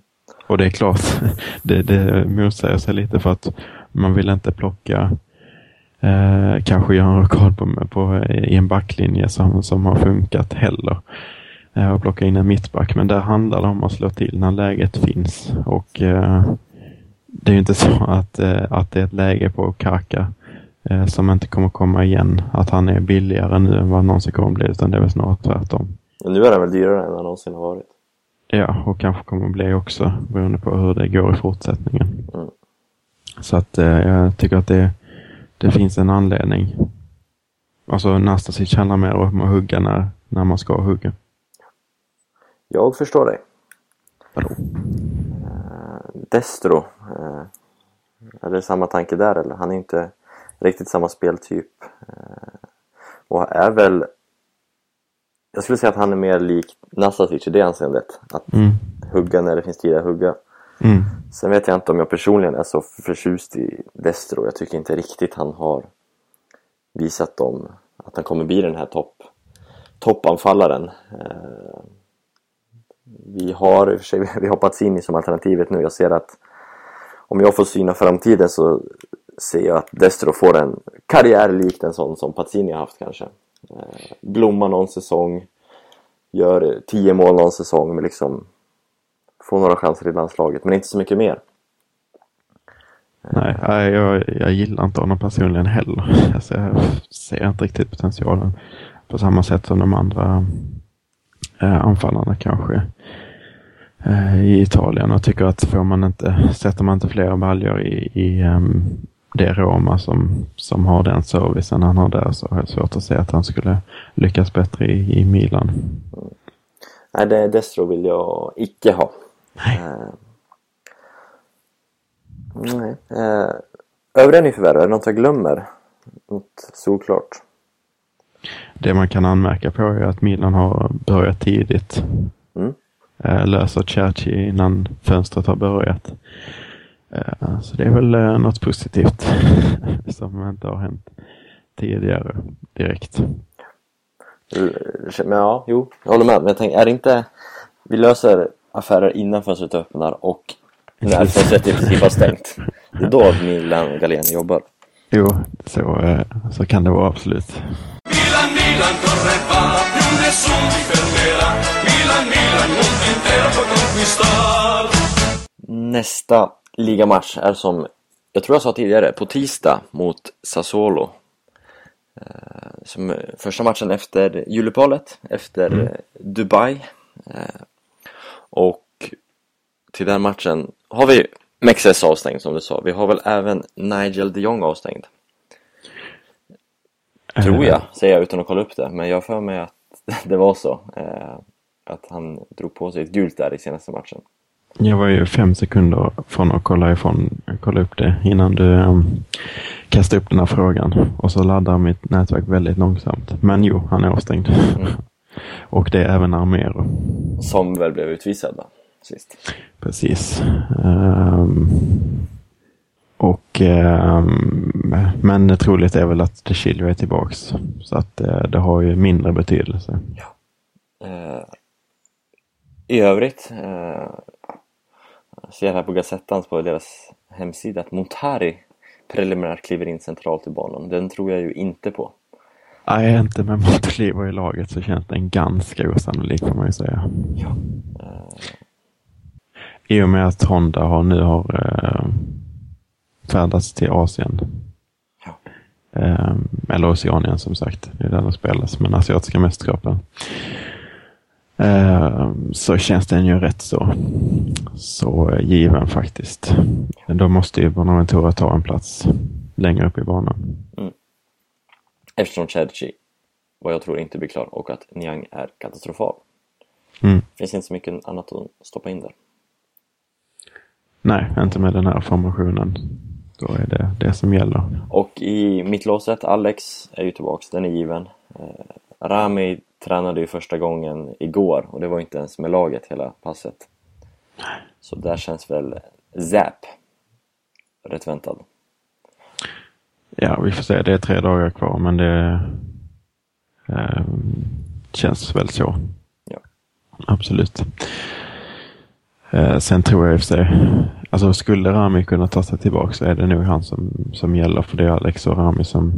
Och det är klart, det, det motsäger sig lite för att man vill inte plocka Eh, kanske göra en rockad på, på, i en backlinje som, som har funkat heller. Eh, och plocka in en mittback. Men där handlar det om att slå till när läget finns. Och eh, det är ju inte så att, eh, att det är ett läge på Kaka eh, som inte kommer komma igen. Att han är billigare nu än vad någonsin kommer bli. Utan det är väl snarare tvärtom. Men nu är han väl dyrare än han någonsin har varit? Ja, och kanske kommer bli också beroende på hur det går i fortsättningen. Mm. Så att eh, jag tycker att det är det finns en anledning. Alltså Nastasic handlar mer om att hugga när, när man ska hugga. Jag förstår dig. Vadå? Uh, Destro. Uh, är det samma tanke där eller? Han är inte riktigt samma speltyp. Uh, och är väl... Jag skulle säga att han är mer lik Nastasic i det anseendet. Att mm. hugga när det finns tid att hugga. Mm. Sen vet jag inte om jag personligen är så förtjust i Destro. Jag tycker inte riktigt han har visat dem att han kommer bli den här topp toppanfallaren. Eh, vi har i och för sig vi hoppats in i som alternativet nu. Jag ser att om jag får syna framtiden så ser jag att Destro får en karriär likt en sån som Pazzini har haft kanske. Eh, blomma någon säsong, gör 10 mål någon säsong men liksom får några chanser i landslaget men inte så mycket mer. Nej, jag, jag gillar inte honom personligen heller. Alltså, jag ser inte riktigt potentialen på samma sätt som de andra eh, anfallarna kanske eh, i Italien. Och tycker att får man inte, sätter man inte fler baljor i, i um, det Roma som, som har den servicen han har där så har jag svårt att se att han skulle lyckas bättre i, i Milan. Nej, det Destro vill jag icke ha. Nej. Eh, nej. Eh, övriga nyförvärv, är det något jag glömmer? Något solklart? Det man kan anmärka på är att Milan har börjat tidigt. Mm. Eh, löser Cerci innan fönstret har börjat. Eh, Så det är väl något positivt som inte har hänt tidigare direkt. Men ja, jo, jag håller med. Men jag tänker, är det inte... Vi löser affärer innan fönstret öppnar och när fönstret i princip har stängt. Det är då Milan Galén jobbar. Jo, så, eh, så kan det vara absolut. Milan, Milan corre va, più nessuno ti fermerà. Milan, Milan, mondo intero può conquistar. Nästa ligamatch är som, jag tror jag sa tidigare, på tisdag mot Sassuolo. Eh, Som första matchen efter juluppehållet, efter eh, Dubai. Eh, Och till den matchen har vi Mexes avstängd som du sa. Vi har väl även Nigel de Jong avstängd. Tror jag, säger jag utan att kolla upp det. Men jag för mig att det var så. Eh, att han drog på sig ett gult där i senaste matchen. Jag var ju fem sekunder från att kolla, ifrån, kolla upp det innan du um, kastade upp den här frågan. Och så laddar mitt nätverk väldigt långsamt. Men jo, han är avstängd. Och det är även Armero. Som väl blev utvisad då, sist. Precis. Ehm, och ehm, Men troligt är väl att De Chilio är tillbaks. Så att eh, det har ju mindre betydelse. Eh, I övrigt eh, jag ser här på Gazettans på deras hemsida att Montari preliminärt kliver in centralt i banan. Den tror jag ju inte på. Nej, inte med Montolivo i laget så känns den ganska osannolik får man ju säga. Ja. I och med att Honda har, nu har eh, färdats till Asien. Ja. Eh, eller Oceanien som sagt, det är där de spelas, men asiatiska mästerskapen. Eh, så känns den ju rätt så, så given faktiskt. Då måste ju Bonaventura ta en plats längre upp i banan. Eftersom Cerci, vad jag tror inte blir klar och att Niang är katastrofal. Mm. Finns inte så mycket annat att stoppa in där. Nej, inte med den här formationen. Då är det det som gäller. Och i mittlåset, Alex är ju tillbaks, den är given. Eh, Rami tränade ju första gången igår och det var inte ens med laget hela passet. Så där känns väl Zap rätt väntad. Ja, vi får se. Det är tre dagar kvar, men det eh, känns väl så. Ja. Absolut. Eh, sen tror jag i och för sig, alltså skulle Rami kunna ta sig tillbaka så är det nog han som, som gäller. För det är Alex och Rami som,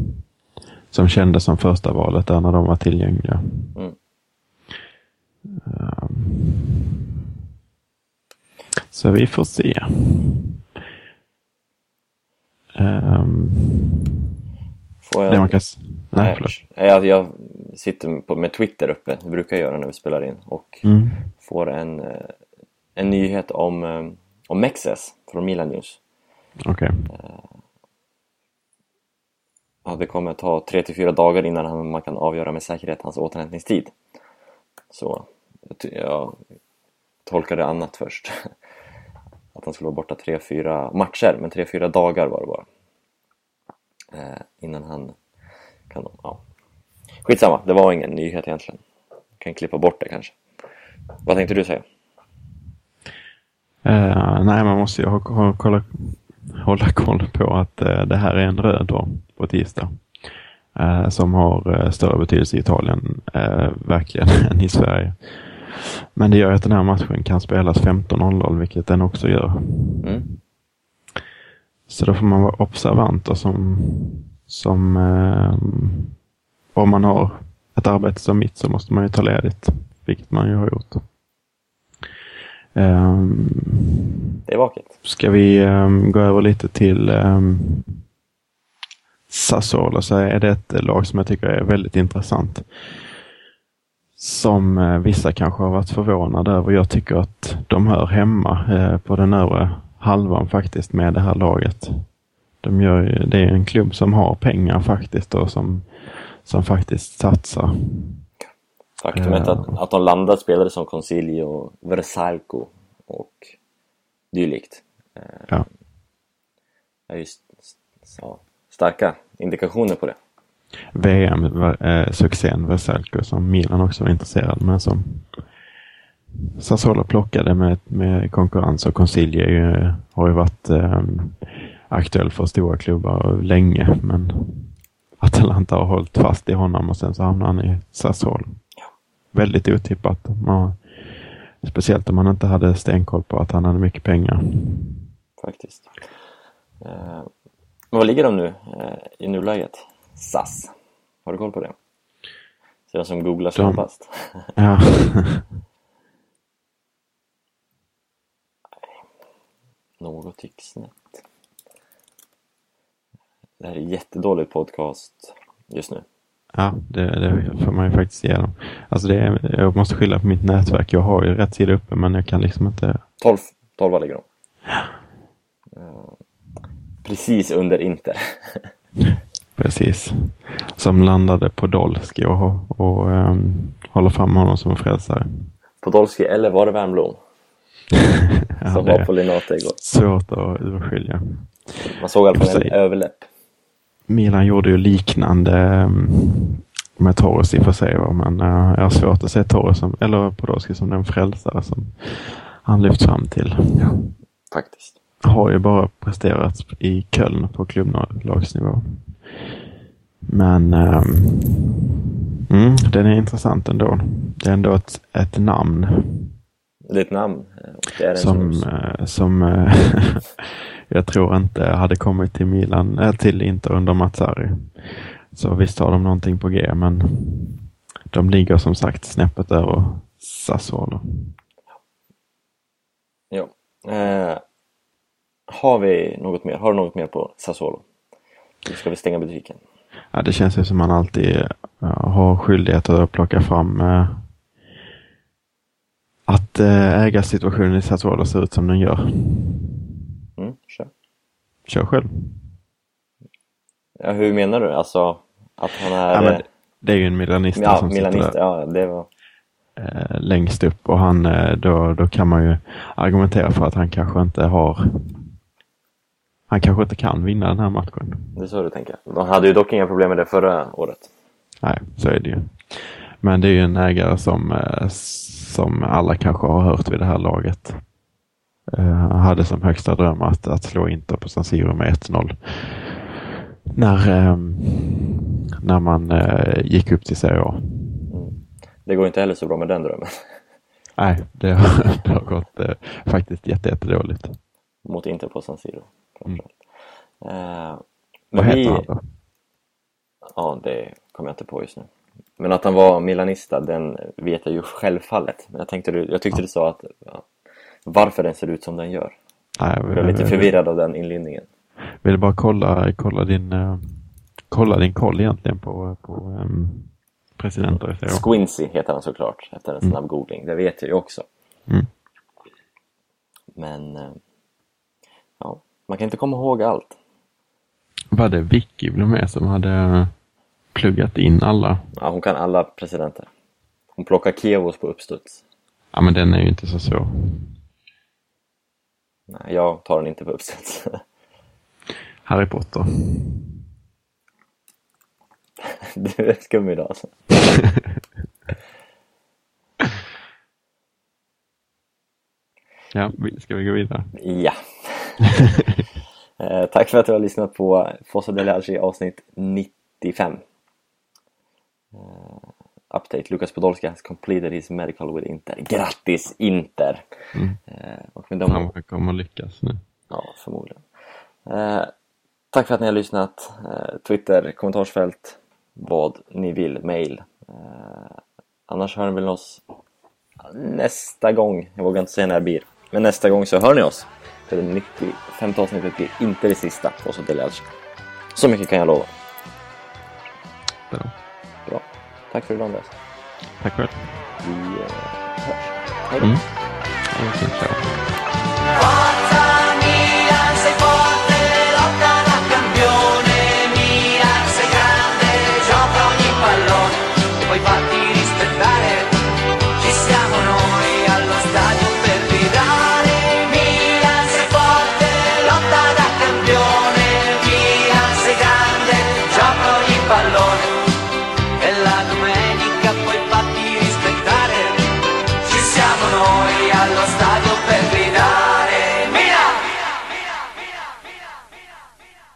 som kändes som första valet där när de var tillgängliga. Mm. Eh, så vi får se. Ehm, Får jag... det man kan... s- Nej, Nej, förlåt. jag, jag sitter på, med Twitter uppe, det brukar jag göra när vi spelar in. Och Mm. får en, eh, en nyhet om, eh, om Mexes från Milan News. Okej. Ja, det kommer ta 3-4 dagar innan han, man kan avgöra med säkerhet hans återhämtningstid. Så jag, jag tolkade annat först. Att han skulle vara borta 3-4 matcher, men 3-4 dagar var det bara. Eh, innan han kan... Ja. Skitsamma, det var ingen nyhet egentligen. Kan klippa bort det kanske. Vad tänkte du säga? Eh, nej, man måste ju ha, ha, kolla, hålla koll på att eh, det här är en röd dag på tisdag. Eh, som har större betydelse i Italien, verkligen, än i Sverige. Men det gör att den här matchen kan spelas 15.00, vilket den också gör. Mm. Så då får man vara observant och som, som eh, om man har ett arbete som mitt så måste man ju ta ledigt, vilket man ju har gjort. Um, Det är vaket. Ska vi um, gå över lite till um, Sassuolo så är det ett lag som jag tycker är väldigt intressant. Som uh, vissa kanske har varit förvånade över. Jag tycker att de hör hemma uh, på den övre halvan faktiskt med det här laget. De gör, det är en klubb som har pengar faktiskt och som, som faktiskt satsar. Faktumet Ja. att, att de landar spelare som Consiglio, Versalco och dylikt eh, Ja. är ju starka indikationer på det. VM-succén Versalco som Milan också var intresserad men som Sassuolo plockade med, med konkurrens och Consiglio är ju, har ju varit eh, aktuell för stora klubbar länge men Atalanta har hållit fast i honom och sen så hamnar han i Sassuolo. Väldigt otippat. Man, speciellt om man inte hade stenkoll på att han hade mycket pengar. Faktiskt. Eh, vad ligger de nu eh, i nuläget? SAS. Har du koll på det? Så jag som googlar De- snabbast. Ja. Något gick snett. Det här är jättedålig podcast just nu. Ja, det, det får man ju faktiskt ge dem. Alltså det är, jag måste skylla på mitt nätverk. Jag har ju rätt sida uppe men jag kan liksom inte... 12, 12 ligger de. Eh, Precis under Inter. Precis. Som landade på Dolski och, och um, håller fram honom som en frälsare. Podolski eller var det Wernbloom Ja, som var på Linate igår? svårt att urskilja. Man såg i alla fall en överläpp. Milan gjorde ju liknande um, med Torres i och för sig. Men uh, jag har svårt att se Torres som, eller Podolski som den frälsare som han lyft fram till. Faktiskt. har ju bara presterat i Köln på klubblagsnivå. Men ehm, mm, den är intressant ändå. Det är ändå ett, ett namn Det är ett namn. eh, som, eh, som eh, jag tror inte hade kommit till Milan, äh, till Inter under Mazzari. Så visst har de någonting på G, men de ligger som sagt snäppet över Sassuolo. Ja. Eh, har vi något mer? Har du något mer på Sassuolo? Nu ska vi stänga butiken. Ja, det känns ju som man alltid har skyldighet att plocka fram att eh, ägarsituationen i Sassuolo ser ut som den gör. Mm, kör. Kör själv. Ja, hur menar du? Alltså att han är... Ja, eh, det är ju en milanista ja, som milanist. sitter Ja, det var... där, eh, längst upp och han, då, då kan man ju argumentera för att han kanske inte har han kanske inte kan vinna den här matchen. Det är så du tänker. De hade ju dock inga problem med det förra året. Nej, så är det ju. Men det är ju en ägare som, som alla kanske har hört vid det här laget. Eh, hade som högsta dröm att, att slå Inter på San Siro med 1-0. När, eh, när man eh, gick upp till Serie A. Det går inte heller så bra med den drömmen. Nej, det har, det har gått eh, faktiskt jätte, jättedåligt. Mot Inter på San Siro. framförallt. Eh, Vad heter vi... han då? Ja, det kommer jag inte på just nu. Men att han var milanista, den vet jag ju självfallet. Men jag, tänkte, jag tyckte du sa att ja, varför den ser ut som den gör. Nej, Jag blev lite förvirrad av den inledningen. Ville bara kolla, kolla din eh, kolla din koll egentligen på, på um, presidenter. Squincy heter han såklart, efter en snabb googling. Det vet jag ju också. Mm. Men eh, ja, man kan inte komma ihåg allt. Var det Vicky Blomé som hade pluggat in alla? Ja, hon kan alla presidenter. Hon plockar Kevos på uppstuds. Ja, men den är ju inte så svår. Nej, jag tar den inte på uppstuds. Harry Potter. du är skum idag alltså. Ja, ska vi gå vidare? Ja. Eh, tack för att du har lyssnat på Fossa Dele Alci avsnitt 95. Update, Lukas Podolski has completed his medical with Inter. Grattis Inter! Eh, och med de Han kommer lyckas nu. Ja, förmodligen. Eh, tack för att ni har lyssnat. Eh, Twitter, kommentarsfält, vad ni vill, mail. Eh, annars hör ni väl oss nästa gång. Jag vågar inte säga när det blir. Men nästa gång så hör ni oss. För det 95 avsnittet blir inte det sista på så Dele Alci. Så mycket kan jag lova. Bra. Tack för idag Andreas. Tack själv. Vi eh, hörs. Hej då. Mm.